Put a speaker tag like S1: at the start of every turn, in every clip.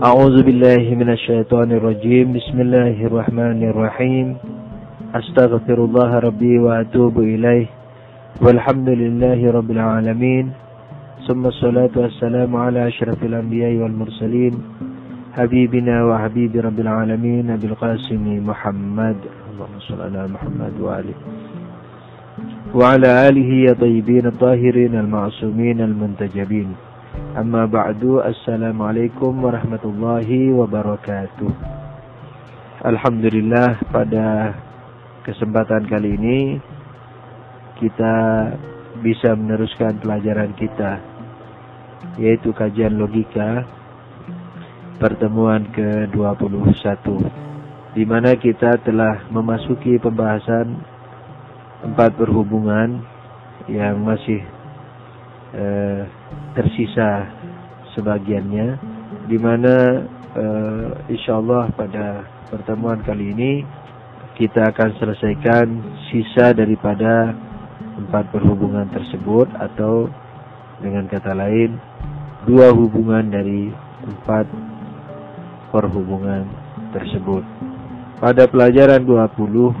S1: أعوذ بالله من الشيطان الرجيم. بسم الله الرحمن الرحيم. أستغفر الله ربي وأتوب إليه. والحمد لله رب العالمين. ثم الصلاة والسلام على أشرف الأنبياء والمرسلين. حبيبنا وحبيب رب العالمين أبي القاسم محمد. اللهم صل على محمد وآله. وعلى آله الطيبين الطاهرين المعصومين المنتجبين. Amma ba'du Assalamualaikum warahmatullahi wabarakatuh. Alhamdulillah pada kesempatan kali ini Kita bisa meneruskan pelajaran kita Yaitu kajian logika Pertemuan ke-21 di mana kita telah memasuki pembahasan empat perhubungan yang masih eh, tersisa sebagiannya di mana eh, insya Allah pada pertemuan kali ini kita akan selesaikan sisa daripada empat perhubungan tersebut atau dengan kata lain dua hubungan dari empat perhubungan tersebut. Pada pelajaran 20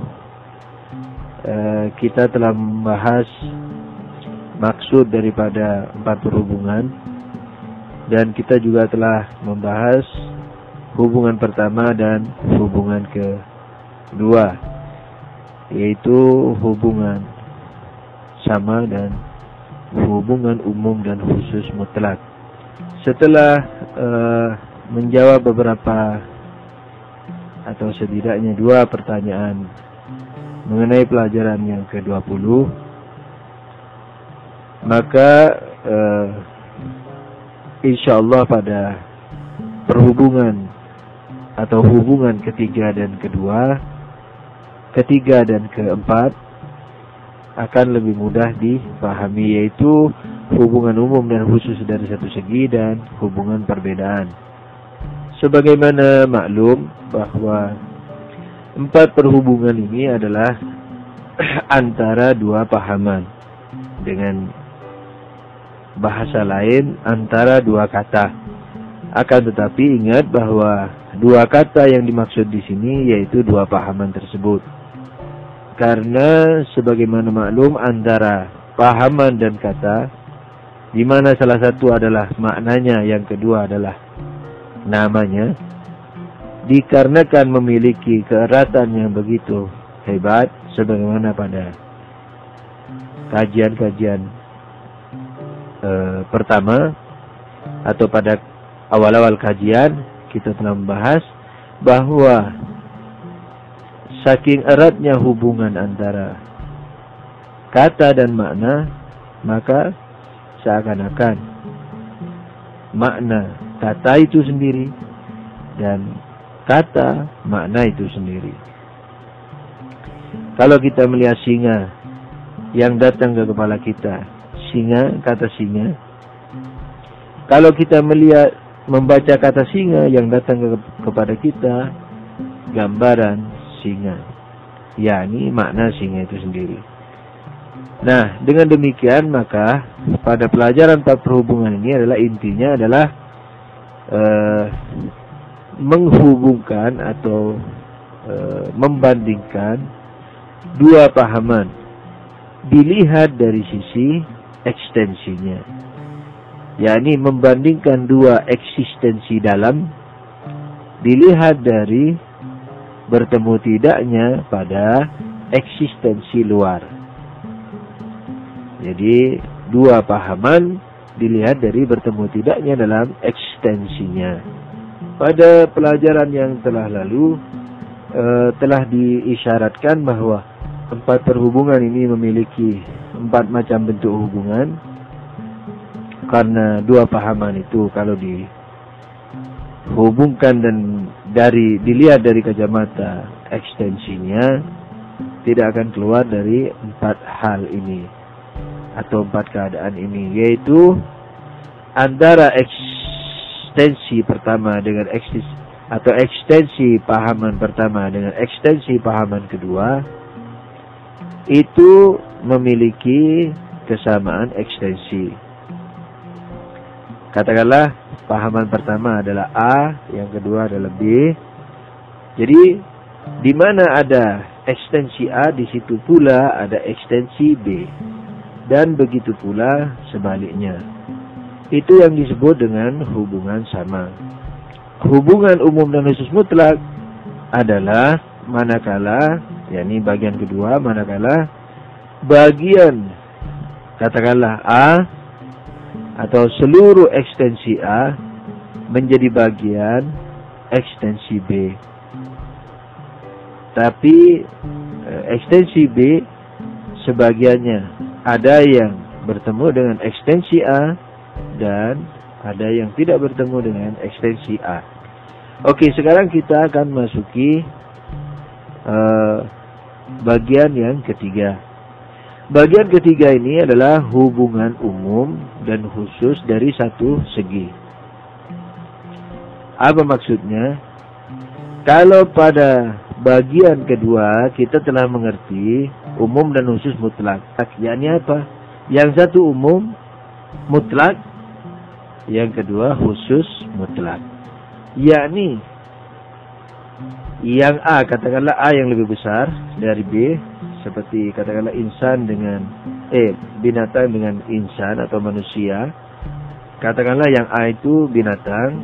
S1: eh, kita telah membahas maksud daripada empat perhubungan dan kita juga telah membahas hubungan pertama dan hubungan kedua yaitu hubungan sama dan hubungan umum dan khusus mutlak. Setelah uh, menjawab beberapa atau setidaknya dua pertanyaan mengenai pelajaran yang ke-20 maka uh, insya Allah pada perhubungan atau hubungan ketiga dan kedua, ketiga dan keempat akan lebih mudah dipahami yaitu hubungan umum dan khusus dari satu segi dan hubungan perbedaan. Sebagaimana maklum bahwa empat perhubungan ini adalah antara dua pahaman dengan bahasa lain antara dua kata. Akan tetapi ingat bahwa dua kata yang dimaksud di sini yaitu dua pahaman tersebut. Karena sebagaimana maklum antara pahaman dan kata di mana salah satu adalah maknanya, yang kedua adalah namanya, dikarenakan memiliki keeratan yang begitu hebat sebagaimana pada kajian-kajian uh, pertama atau pada awal-awal kajian kita telah membahas bahwa saking eratnya hubungan antara kata dan makna maka seakan-akan makna kata itu sendiri dan kata makna itu sendiri. Kalau kita melihat singa yang datang ke kepala kita, singa, kata singa. Kalau kita melihat membaca kata singa yang datang ke, kepada kita, gambaran singa. yakni makna singa itu sendiri. Nah, dengan demikian maka pada pelajaran bab perhubungan ini adalah intinya adalah uh, menghubungkan atau uh, membandingkan dua pahaman dilihat dari sisi ekstensinya. yakni membandingkan dua eksistensi dalam dilihat dari bertemu tidaknya pada eksistensi luar. Jadi dua pahaman dilihat dari bertemu tidaknya dalam ekstensinya. Pada pelajaran yang telah lalu uh, telah diisyaratkan bahwa empat perhubungan ini memiliki empat macam bentuk hubungan. Karena dua pahaman itu kalau dihubungkan dan dari dilihat dari kacamata ekstensinya tidak akan keluar dari empat hal ini atau empat keadaan ini yaitu antara ekstensi pertama dengan ekstensi atau ekstensi pahaman pertama dengan ekstensi pahaman kedua itu memiliki kesamaan ekstensi. Katakanlah pahaman pertama adalah A, yang kedua adalah B. Jadi di mana ada ekstensi A, di situ pula ada ekstensi B. Dan begitu pula sebaliknya. Itu yang disebut dengan hubungan sama. Hubungan umum dan khusus mutlak adalah manakala, yakni bagian kedua, manakala bagian katakanlah A atau seluruh ekstensi A menjadi bagian ekstensi B. Tapi eh, ekstensi B sebagiannya ada yang bertemu dengan ekstensi A dan ada yang tidak bertemu dengan ekstensi A. Oke, sekarang kita akan masuki uh, bagian yang ketiga. Bagian ketiga ini adalah hubungan umum dan khusus dari satu segi. Apa maksudnya? Kalau pada bagian kedua kita telah mengerti umum dan khusus mutlak. Yakni apa? Yang satu umum mutlak, yang kedua khusus mutlak. Yakni yang A katakanlah A yang lebih besar dari B seperti katakanlah insan dengan eh binatang dengan insan atau manusia. Katakanlah yang A itu binatang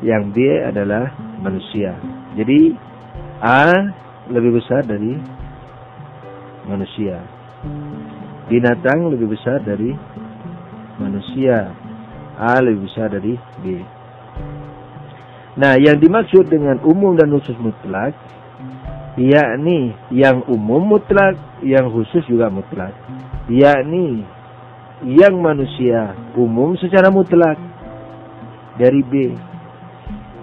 S1: yang B adalah manusia. Jadi A lebih besar dari manusia. Binatang lebih besar dari manusia. A lebih besar dari B Nah, yang dimaksud dengan umum dan khusus mutlak yakni yang umum mutlak, yang khusus juga mutlak. Yakni yang manusia umum secara mutlak dari B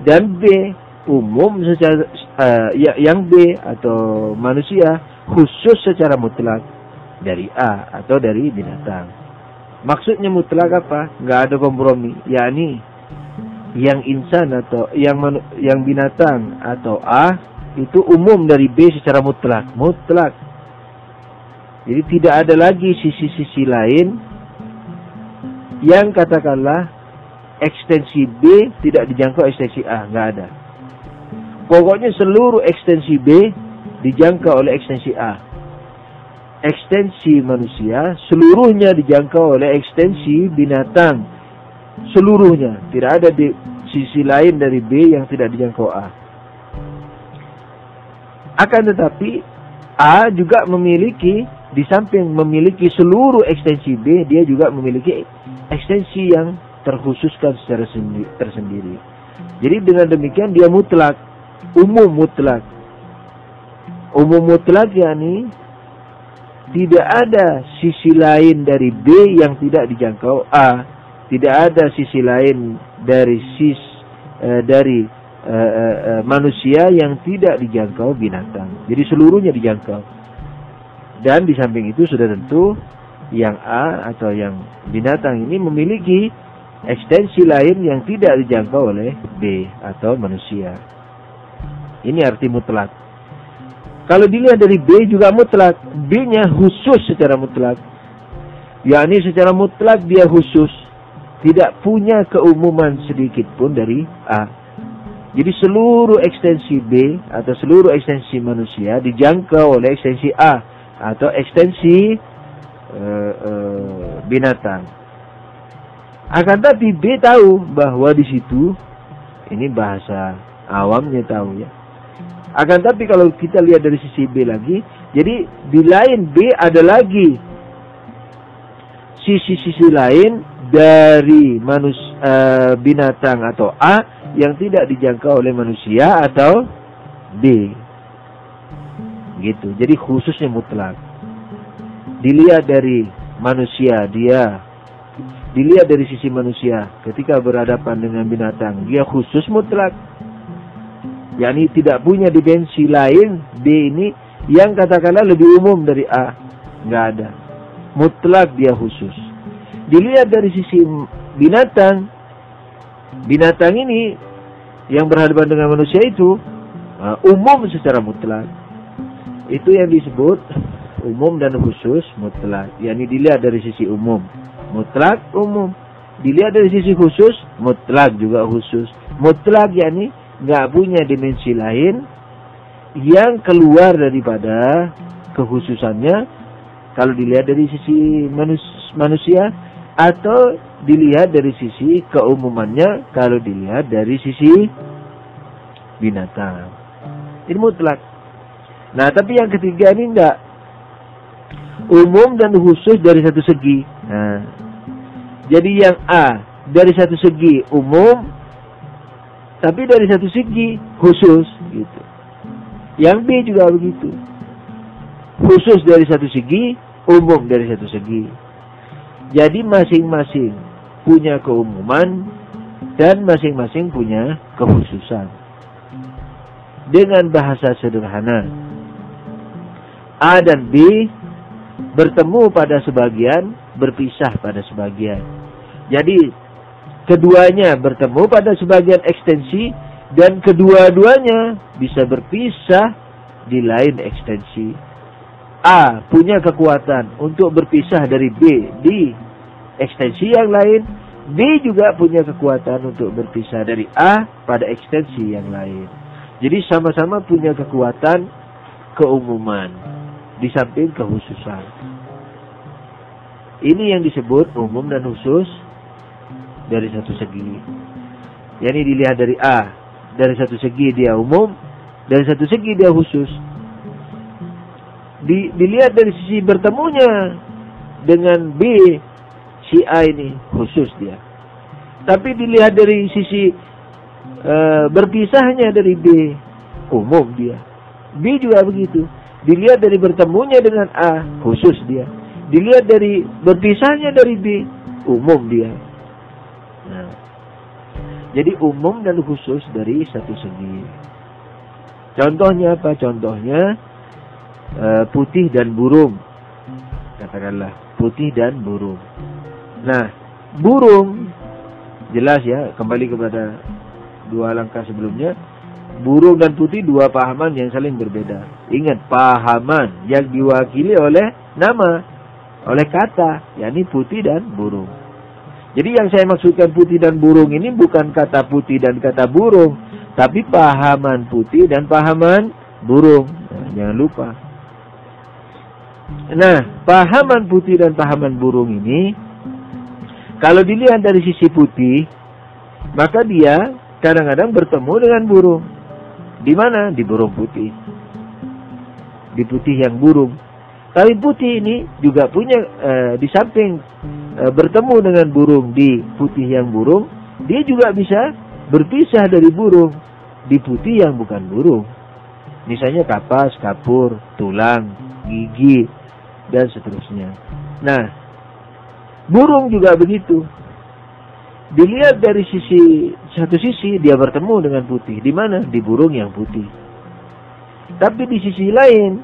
S1: dan B umum secara uh, ya, yang B atau manusia khusus secara mutlak dari A atau dari binatang. Maksudnya mutlak apa? Nggak ada kompromi. Yakni yang insan atau yang yang binatang atau A itu umum dari B secara mutlak, mutlak. Jadi tidak ada lagi sisi-sisi lain yang katakanlah ekstensi B tidak dijangkau ekstensi A, nggak ada. Pokoknya seluruh ekstensi B dijangkau oleh ekstensi A. Ekstensi manusia seluruhnya dijangkau oleh ekstensi binatang. Seluruhnya, tidak ada di sisi lain dari B yang tidak dijangkau A. Akan tetapi A juga memiliki di samping memiliki seluruh ekstensi B, dia juga memiliki ekstensi yang terkhususkan secara tersendiri. Jadi dengan demikian dia mutlak, umum mutlak. Umum mutlak yakni tidak ada sisi lain dari B yang tidak dijangkau A, tidak ada sisi lain dari sis eh, dari uh, uh, manusia yang tidak dijangkau binatang. Jadi seluruhnya dijangkau. Dan di samping itu sudah tentu yang A atau yang binatang ini memiliki ekstensi lain yang tidak dijangkau oleh B atau manusia. Ini arti mutlak. Kalau dilihat dari B juga mutlak, B-nya khusus secara mutlak. yakni secara mutlak dia khusus, tidak punya keumuman sedikit pun dari A. Jadi seluruh ekstensi B atau seluruh ekstensi manusia dijangkau oleh ekstensi A atau ekstensi uh, uh, binatang. Akan tapi B tahu bahwa di situ ini bahasa awamnya tahu ya. Akan tapi kalau kita lihat dari sisi B lagi, jadi di lain B ada lagi sisi-sisi lain dari manus uh, binatang atau A yang tidak dijangkau oleh manusia atau B. Gitu. Jadi khususnya mutlak. Dilihat dari manusia, dia dilihat dari sisi manusia ketika berhadapan dengan binatang, dia khusus mutlak. yakni tidak punya dimensi lain B ini yang katakanlah lebih umum dari A. Nggak ada. Mutlak dia khusus. Dilihat dari sisi binatang, binatang ini yang berhadapan dengan manusia itu uh, umum secara mutlak. Itu yang disebut umum dan khusus mutlak. yakni dilihat dari sisi umum. Mutlak umum. dilihat dari sisi khusus, mutlak juga khusus. Mutlak yakni nggak punya dimensi lain yang keluar daripada kekhususannya kalau dilihat dari sisi manus manusia atau dilihat dari sisi keumumannya kalau dilihat dari sisi binatang. Ini mutlak. Nah, tapi yang ketiga ini enggak umum dan khusus dari satu segi. Nah, jadi yang A dari satu segi umum, tapi dari satu segi khusus gitu. Yang B juga begitu. Khusus dari satu segi, umum dari satu segi. Jadi masing-masing punya keumuman dan masing-masing punya kekhususan. Dengan bahasa sederhana, A dan B bertemu pada sebagian, berpisah pada sebagian. Jadi keduanya bertemu pada sebagian ekstensi dan kedua-duanya bisa berpisah di lain ekstensi. A punya kekuatan untuk berpisah dari B di ekstensi yang lain, B juga punya kekuatan untuk berpisah dari A pada ekstensi yang lain. Jadi sama-sama punya kekuatan keumuman di samping kekhususan. Ini yang disebut umum dan khusus dari satu segi. Yani dilihat dari A, dari satu segi dia umum, dari satu segi dia khusus di, dilihat dari sisi bertemunya dengan B si A ini khusus dia. Tapi dilihat dari sisi e, berpisahnya dari B umum dia. B juga begitu. Dilihat dari bertemunya dengan A khusus dia. Dilihat dari berpisahnya dari B umum dia. Nah, jadi umum dan khusus dari satu segi. Contohnya apa? Contohnya uh, putih dan burung. Katakanlah putih dan burung. Nah, burung jelas ya kembali kepada dua langkah sebelumnya. Burung dan putih dua pahaman yang saling berbeda. Ingat pahaman yang diwakili oleh nama, oleh kata, yakni putih dan burung. Jadi yang saya maksudkan putih dan burung ini bukan kata putih dan kata burung, tapi pahaman putih dan pahaman burung. Nah, jangan lupa. Nah, pahaman putih dan pahaman burung ini, kalau dilihat dari sisi putih, maka dia kadang-kadang bertemu dengan burung. Di mana? Di burung putih. Di putih yang burung. Tapi putih ini juga punya e, di samping e, bertemu dengan burung di putih yang burung, dia juga bisa berpisah dari burung di putih yang bukan burung. Misalnya kapas, kapur, tulang, gigi, dan seterusnya. Nah, burung juga begitu. Dilihat dari sisi satu sisi dia bertemu dengan putih. Di mana? Di burung yang putih. Tapi di sisi lain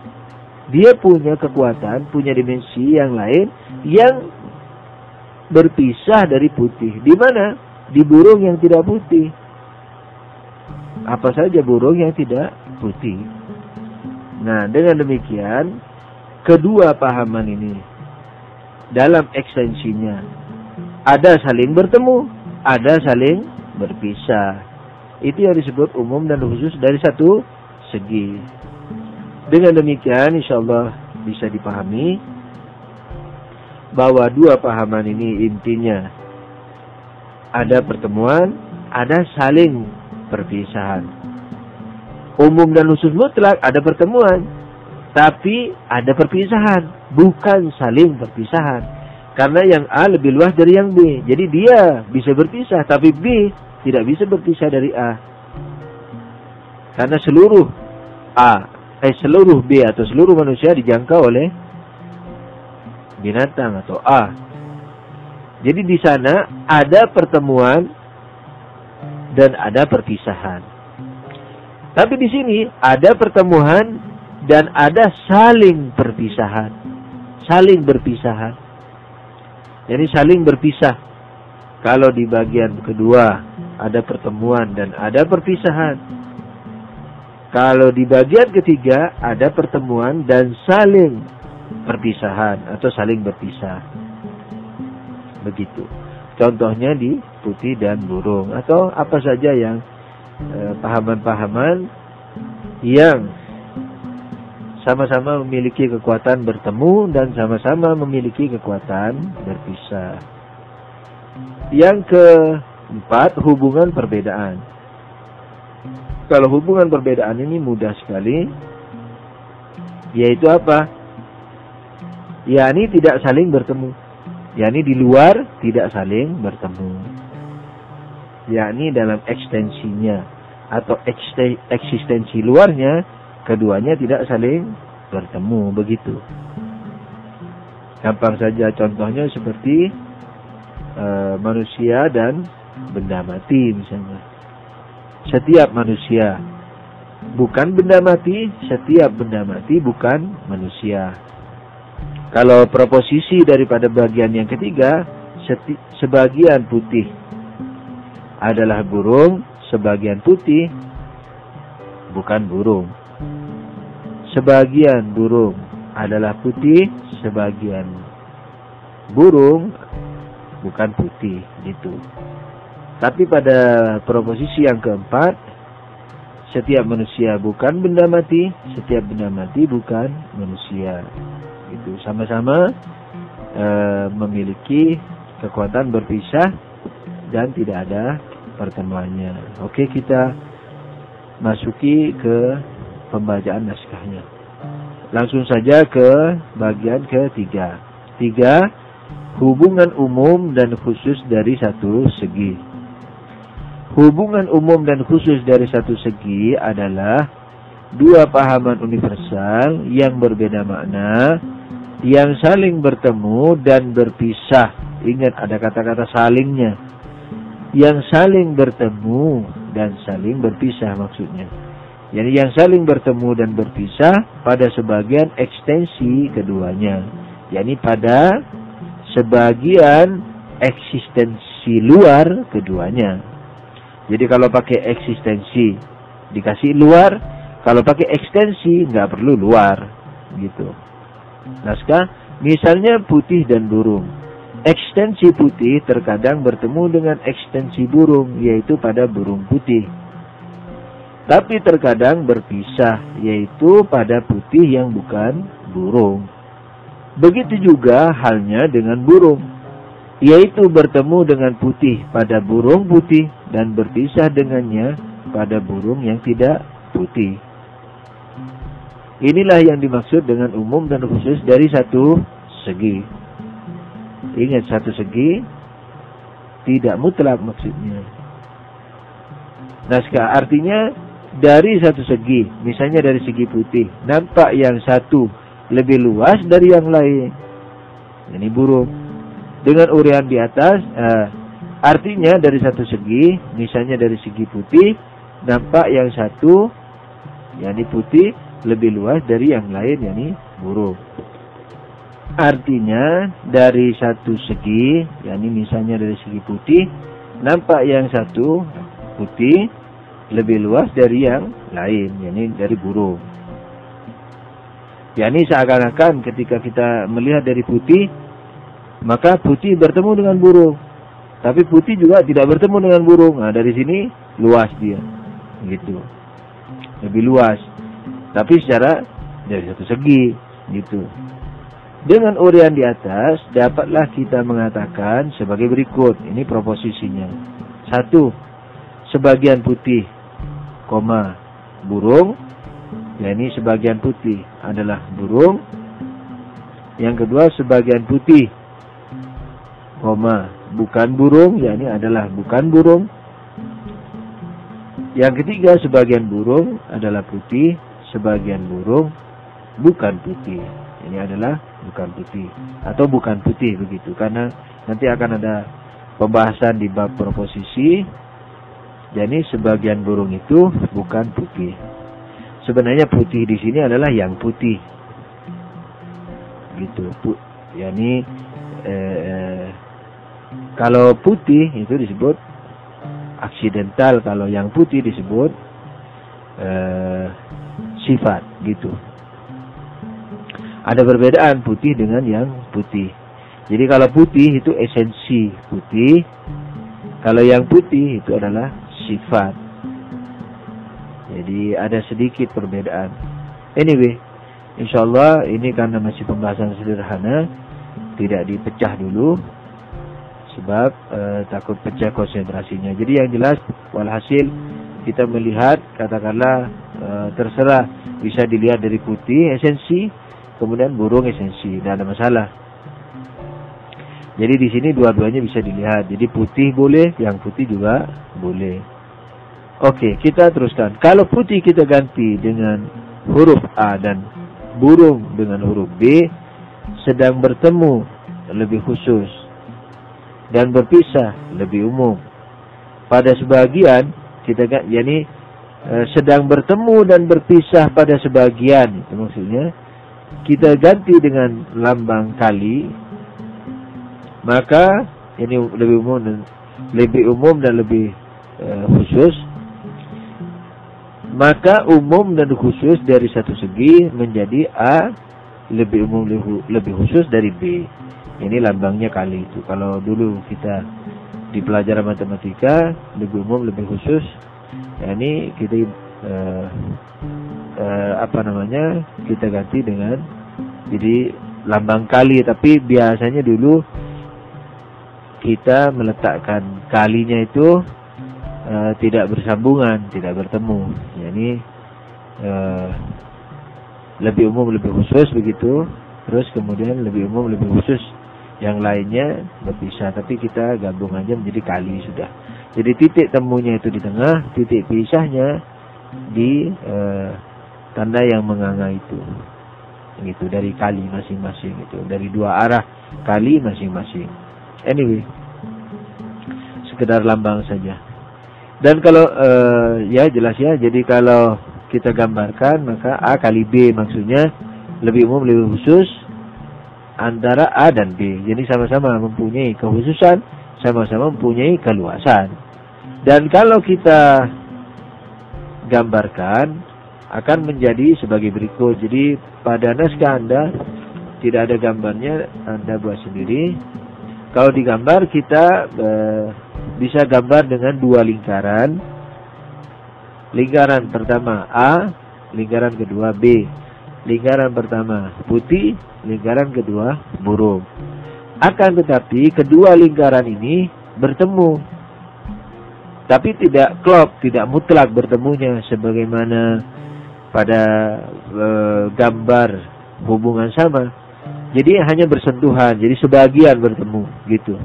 S1: dia punya kekuatan, punya dimensi yang lain yang berpisah dari putih. Di mana? Di burung yang tidak putih. Apa saja burung yang tidak putih. Nah, dengan demikian kedua pahaman ini dalam ekstensinya ada saling bertemu, ada saling berpisah. Itu yang disebut umum dan khusus dari satu segi. Dengan demikian insya Allah bisa dipahami bahwa dua pahaman ini intinya ada pertemuan, ada saling perpisahan. Umum dan khusus mutlak ada pertemuan, tapi ada perpisahan, bukan saling perpisahan. Karena yang A lebih luas dari yang B. Jadi dia bisa berpisah, tapi B tidak bisa berpisah dari A. Karena seluruh A, eh seluruh B atau seluruh manusia dijangkau oleh binatang atau A. Jadi di sana ada pertemuan dan ada perpisahan. Tapi di sini ada pertemuan dan ada saling perpisahan. Saling berpisahan. Jadi saling berpisah. Kalau di bagian kedua ada pertemuan dan ada perpisahan. Kalau di bagian ketiga ada pertemuan dan saling perpisahan atau saling berpisah. Begitu. Contohnya di putih dan burung atau apa saja yang eh, pahaman-pahaman eh, yang sama-sama memiliki kekuatan bertemu dan sama-sama memiliki kekuatan berpisah. Yang keempat, hubungan perbedaan. Kalau hubungan perbedaan ini mudah sekali, yaitu apa? yakni tidak saling bertemu. yakni di luar tidak saling bertemu. yakni dalam ekstensinya atau eksistensi luarnya keduanya tidak saling bertemu begitu. Gampang saja contohnya seperti uh, manusia dan benda mati misalnya. Setiap manusia bukan benda mati, setiap benda mati bukan manusia. Kalau proposisi daripada bagian yang ketiga, sebagian putih adalah burung, sebagian putih bukan burung. Sebagian burung adalah putih, sebagian burung bukan putih gitu. Tapi pada proposisi yang keempat, setiap manusia bukan benda mati, setiap benda mati bukan manusia. Itu sama-sama e, memiliki kekuatan berpisah dan tidak ada pertemuannya. Oke, kita masuki ke pembacaan naskahnya. Langsung saja ke bagian ketiga. Tiga, hubungan umum dan khusus dari satu segi. Hubungan umum dan khusus dari satu segi adalah dua pahaman universal yang berbeda makna, yang saling bertemu dan berpisah. Ingat ada kata-kata salingnya. Yang saling bertemu dan saling berpisah maksudnya. Jadi yang saling bertemu dan berpisah pada sebagian ekstensi keduanya. Yani pada sebagian eksistensi luar keduanya. Jadi kalau pakai eksistensi dikasih luar, kalau pakai ekstensi nggak perlu luar, gitu. Naskah, misalnya putih dan burung. Ekstensi putih terkadang bertemu dengan ekstensi burung, yaitu pada burung putih tapi terkadang berpisah, yaitu pada putih yang bukan burung. Begitu juga halnya dengan burung, yaitu bertemu dengan putih pada burung putih dan berpisah dengannya pada burung yang tidak putih. Inilah yang dimaksud dengan umum dan khusus dari satu segi. Ingat satu segi tidak mutlak maksudnya. Naskah artinya dari satu segi, misalnya dari segi putih, nampak yang satu lebih luas dari yang lain. Ini burung. Dengan urian di atas, uh, artinya dari satu segi, misalnya dari segi putih, nampak yang satu, yakni putih, lebih luas dari yang lain, yakni burung. Artinya dari satu segi, yakni misalnya dari segi putih, nampak yang satu putih lebih luas dari yang lain, yakni dari burung. yakni seakan-akan ketika kita melihat dari putih, maka putih bertemu dengan burung. Tapi putih juga tidak bertemu dengan burung. Nah, dari sini luas dia. Gitu. Lebih luas. Tapi secara dari satu segi, gitu. Dengan urian di atas, dapatlah kita mengatakan sebagai berikut. Ini proposisinya. Satu, sebagian putih, koma burung, ya ini sebagian putih adalah burung. Yang kedua sebagian putih, koma bukan burung, ya ini adalah bukan burung. Yang ketiga sebagian burung adalah putih, sebagian burung bukan putih. Ini adalah bukan putih atau bukan putih begitu karena nanti akan ada pembahasan di bab proposisi jadi sebagian burung itu bukan putih. Sebenarnya putih di sini adalah yang putih. Gitu. Put, yakni eh, kalau putih itu disebut aksidental, kalau yang putih disebut eh, sifat gitu. Ada perbedaan putih dengan yang putih. Jadi kalau putih itu esensi putih. Kalau yang putih itu adalah sifat. Jadi ada sedikit perbedaan. Anyway, insya Allah ini karena masih pembahasan sederhana, tidak dipecah dulu sebab e, takut pecah konsentrasinya. Jadi yang jelas walhasil kita melihat katakanlah e, terserah bisa dilihat dari putih esensi, kemudian burung esensi, tidak ada masalah. Jadi di sini dua-duanya bisa dilihat. Jadi putih boleh, yang putih juga boleh. Oke, kita teruskan. Kalau putih kita ganti dengan huruf A dan burung dengan huruf B sedang bertemu lebih khusus dan berpisah lebih umum. Pada sebagian kita kan yakni e, sedang bertemu dan berpisah pada sebagian itu maksudnya kita ganti dengan lambang kali maka ini lebih umum dan lebih umum dan lebih e, khusus maka umum dan khusus dari satu segi menjadi A lebih umum lebih khusus dari B. Ini lambangnya kali itu. Kalau dulu kita di pelajaran matematika lebih umum lebih khusus ya ini kita uh, uh, apa namanya kita ganti dengan jadi lambang kali. Tapi biasanya dulu kita meletakkan kalinya itu uh, tidak bersambungan, tidak bertemu. Yani uh, lebih umum, lebih khusus begitu. Terus kemudian lebih umum, lebih khusus yang lainnya berpisah. Tapi kita gabung aja menjadi kali sudah. Jadi titik temunya itu di tengah, titik pisahnya di uh, tanda yang menganga itu. Gitu dari kali masing-masing itu, dari dua arah kali masing-masing. Anyway, sekedar lambang saja. Dan kalau uh, ya jelas ya, jadi kalau kita gambarkan maka A kali B maksudnya lebih umum lebih khusus antara A dan B. Jadi sama-sama mempunyai kekhususan, sama-sama mempunyai keluasan. Dan kalau kita gambarkan akan menjadi sebagai berikut. Jadi pada naskah Anda tidak ada gambarnya, Anda buat sendiri. Kalau digambar kita uh, bisa gambar dengan dua lingkaran. Lingkaran pertama A, lingkaran kedua B. Lingkaran pertama putih, lingkaran kedua burung. Akan tetapi kedua lingkaran ini bertemu. Tapi tidak klop, tidak mutlak bertemunya sebagaimana pada e, gambar hubungan sama. Jadi hanya bersentuhan, jadi sebagian bertemu gitu.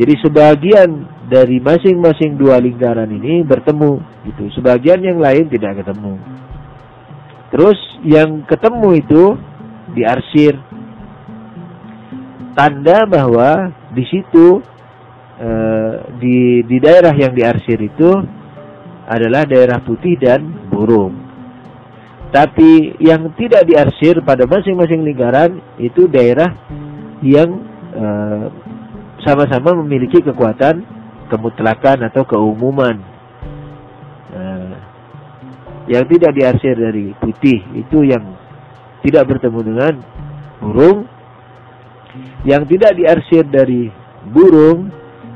S1: Jadi sebagian dari masing-masing dua lingkaran ini bertemu gitu. Sebagian yang lain tidak ketemu. Terus yang ketemu itu diarsir. Tanda bahwa di situ eh, di di daerah yang diarsir itu adalah daerah putih dan burung. Tapi yang tidak diarsir pada masing-masing lingkaran itu daerah yang eh, sama-sama memiliki kekuatan kemutlakan atau keumuman. Nah, yang tidak diarsir dari putih itu yang tidak bertemu dengan burung. Yang tidak diarsir dari burung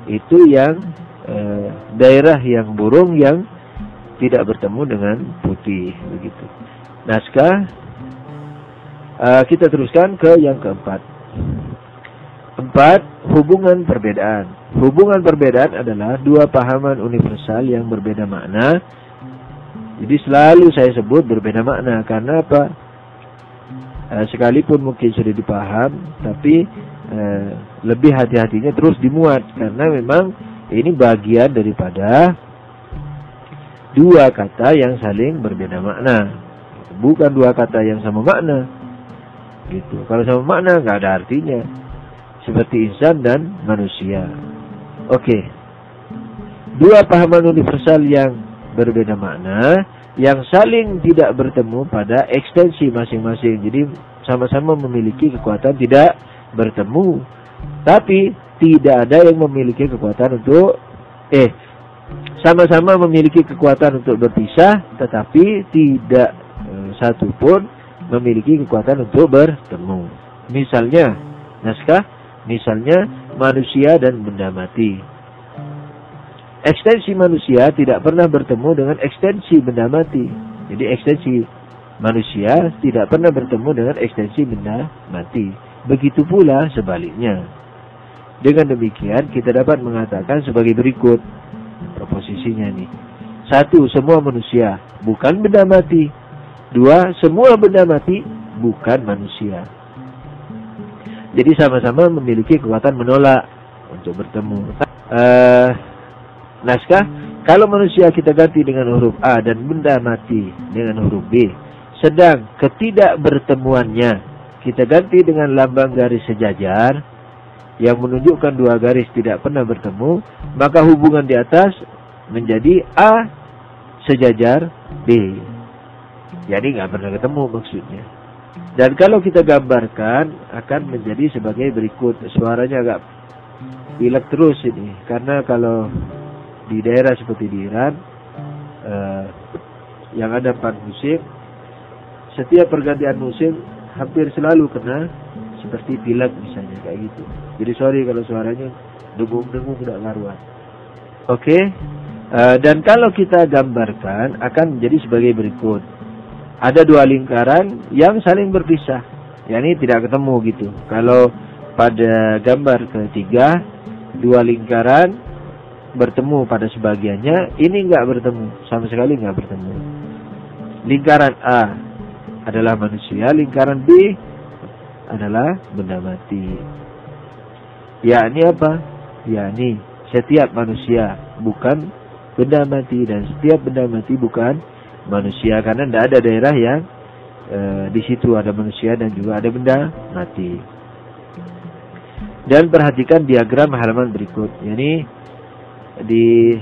S1: itu yang eh, daerah yang burung yang tidak bertemu dengan putih begitu. Naskah uh, kita teruskan ke yang keempat. Empat, hubungan perbedaan. Hubungan perbedaan adalah dua pahaman universal yang berbeda makna. Jadi selalu saya sebut berbeda makna karena apa? Eh, sekalipun mungkin sudah dipaham, tapi eh, lebih hati-hatinya terus dimuat karena memang ini bagian daripada dua kata yang saling berbeda makna. Bukan dua kata yang sama makna. Gitu. Kalau sama makna nggak ada artinya seperti insan dan manusia. Oke. Dua pahaman universal yang berbeda makna yang saling tidak bertemu pada ekstensi masing-masing. Jadi sama-sama memiliki kekuatan tidak bertemu, tapi tidak ada yang memiliki kekuatan untuk eh sama-sama memiliki kekuatan untuk berpisah, tetapi tidak satu pun memiliki kekuatan untuk bertemu. Misalnya, naskah misalnya manusia dan benda mati. Ekstensi manusia tidak pernah bertemu dengan ekstensi benda mati. Jadi ekstensi manusia tidak pernah bertemu dengan ekstensi benda mati. Begitu pula sebaliknya. Dengan demikian kita dapat mengatakan sebagai berikut proposisinya nih. Satu, semua manusia bukan benda mati. Dua, semua benda mati bukan manusia. Jadi sama-sama memiliki kekuatan menolak untuk bertemu. Uh, naskah, kalau manusia kita ganti dengan huruf A dan benda mati dengan huruf B. Sedang ketidak bertemuannya kita ganti dengan lambang garis sejajar yang menunjukkan dua garis tidak pernah bertemu, maka hubungan di atas menjadi A sejajar B. Jadi nggak pernah ketemu maksudnya. Dan kalau kita gambarkan akan menjadi sebagai berikut. Suaranya agak pilek terus ini. Karena kalau di daerah seperti di Iran uh, yang ada empat musim, setiap pergantian musim hampir selalu kena seperti pilek misalnya kayak gitu. Jadi sorry kalau suaranya dengung-dengung tidak karuan. Oke. Okay? Uh, eh, dan kalau kita gambarkan akan menjadi sebagai berikut. Ada dua lingkaran yang saling berpisah. Ya ini tidak ketemu gitu. Kalau pada gambar ketiga dua lingkaran bertemu pada sebagiannya, ini enggak bertemu, sama sekali enggak bertemu. Lingkaran A adalah manusia, lingkaran B adalah benda mati. Yakni apa? Yakni setiap manusia bukan benda mati dan setiap benda mati bukan manusia karena tidak ada daerah yang e, di situ ada manusia dan juga ada benda mati. Dan perhatikan diagram halaman berikut. Ini di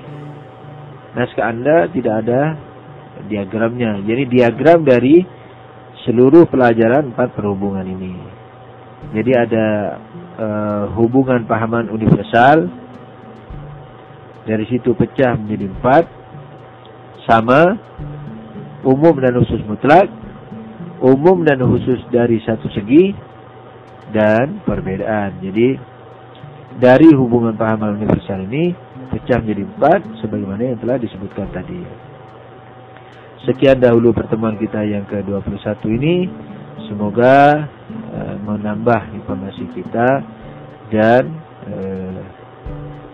S1: naskah Anda tidak ada diagramnya. Jadi diagram dari seluruh pelajaran empat perhubungan ini. Jadi ada uh, hubungan pahaman universal. Dari situ pecah menjadi empat. Sama. Umum dan khusus mutlak. Umum dan khusus dari satu segi. Dan perbedaan. Jadi dari hubungan pahaman universal ini pecah menjadi empat sebagaimana yang telah disebutkan tadi. Sekian dahulu pertemuan kita yang ke-21 ini. Semoga uh, menambah informasi kita dan uh,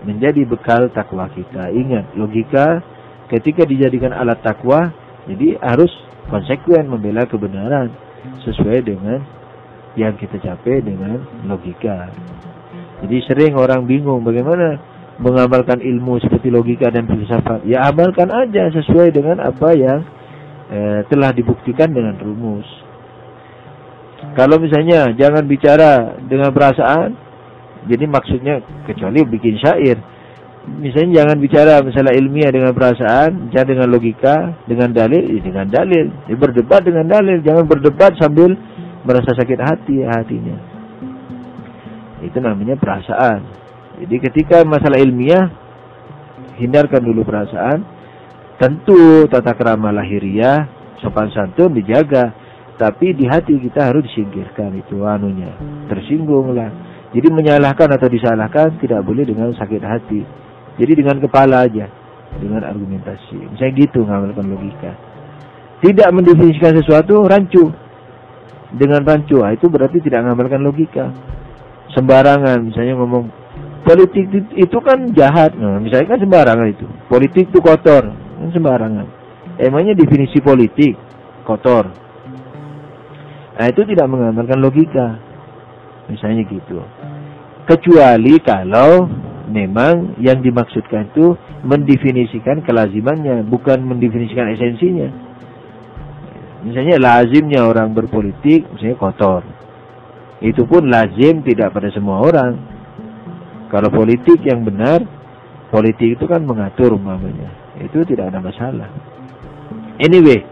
S1: menjadi bekal takwa kita. Ingat, logika ketika dijadikan alat takwa, jadi harus konsekuen membela kebenaran sesuai dengan yang kita capai dengan logika. Jadi sering orang bingung bagaimana mengamalkan ilmu seperti logika dan filsafat. Ya amalkan aja sesuai dengan apa yang eh, telah dibuktikan dengan rumus. Kalau misalnya jangan bicara dengan perasaan, jadi maksudnya kecuali bikin syair. Misalnya jangan bicara misalnya ilmiah dengan perasaan, bicara dengan logika, dengan dalil, ya dengan dalil. Ya berdebat dengan dalil, jangan berdebat sambil merasa sakit hati hatinya. Itu namanya perasaan. Jadi ketika masalah ilmiah, hindarkan dulu perasaan. Tentu tata kerama lahiriah, sopan santun dijaga. Tapi di hati kita harus disingkirkan itu anunya. Tersinggung lah. Jadi menyalahkan atau disalahkan tidak boleh dengan sakit hati. Jadi dengan kepala aja. Dengan argumentasi. Misalnya gitu ngamalkan logika. Tidak mendefinisikan sesuatu rancu. Dengan rancu. Ah, itu berarti tidak mengamalkan logika sembarangan misalnya ngomong politik itu kan jahat nah, misalnya kan sembarangan itu politik itu kotor kan sembarangan emangnya definisi politik kotor nah itu tidak mengamalkan logika misalnya gitu kecuali kalau memang yang dimaksudkan itu mendefinisikan kelazimannya bukan mendefinisikan esensinya misalnya lazimnya orang berpolitik misalnya kotor itu pun lazim tidak pada semua orang. Kalau politik yang benar, politik itu kan mengatur umpamanya. Itu tidak ada masalah. Anyway,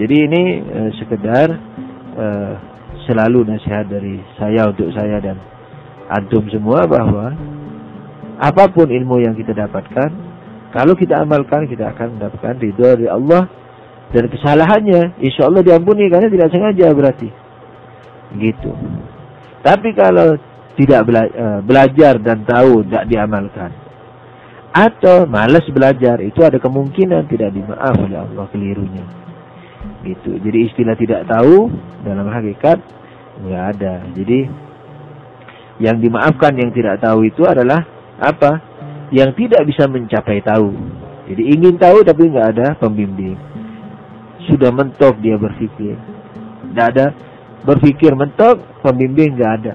S1: jadi ini uh, sekedar uh, selalu nasihat dari saya untuk saya dan antum semua bahwa apa pun ilmu yang kita dapatkan, kalau kita amalkan kita akan mendapatkan ridho dari Allah dan kesalahannya insya Allah diampuni karena tidak sengaja berarti. Gitu. Tapi kalau tidak bela uh, belajar dan tahu tidak diamalkan atau malas belajar itu ada kemungkinan tidak dimaaf oleh Allah kelirunya. Gitu. Jadi istilah tidak tahu dalam hakikat nggak ada. Jadi yang dimaafkan yang tidak tahu itu adalah apa? Yang tidak bisa mencapai tahu. Jadi ingin tahu tapi nggak ada pembimbing. Sudah mentok dia berpikir. Tidak ada. Berpikir mentok pembimbing nggak ada.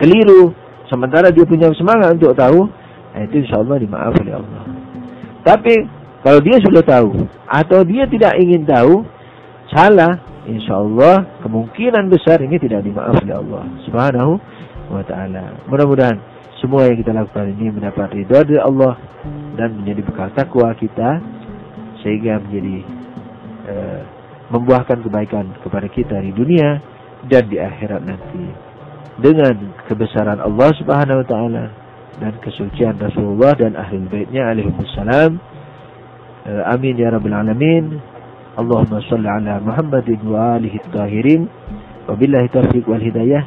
S1: Keliru. Sementara dia punya semangat untuk tahu Nah, itu insya Allah dimaaf oleh Allah. Tapi kalau dia sudah tahu atau dia tidak ingin tahu, salah, insya Allah kemungkinan besar ini tidak dimaaf oleh Allah. Subhanahu wa taala. Mudah-mudahan semua yang kita lakukan ini mendapat ridho dari Allah dan menjadi bekal takwa kita sehingga menjadi uh, membuahkan kebaikan kepada kita di dunia dan di akhirat nanti. Dengan kebesaran Allah Subhanahu wa taala dan kesucian Rasulullah dan ahli baitnya alaihi. Eh, amin ya rabbal alamin. Allahumma salli ala Muhammadin wa alihi tahirin. Wabillahi taufiq wal hidayah.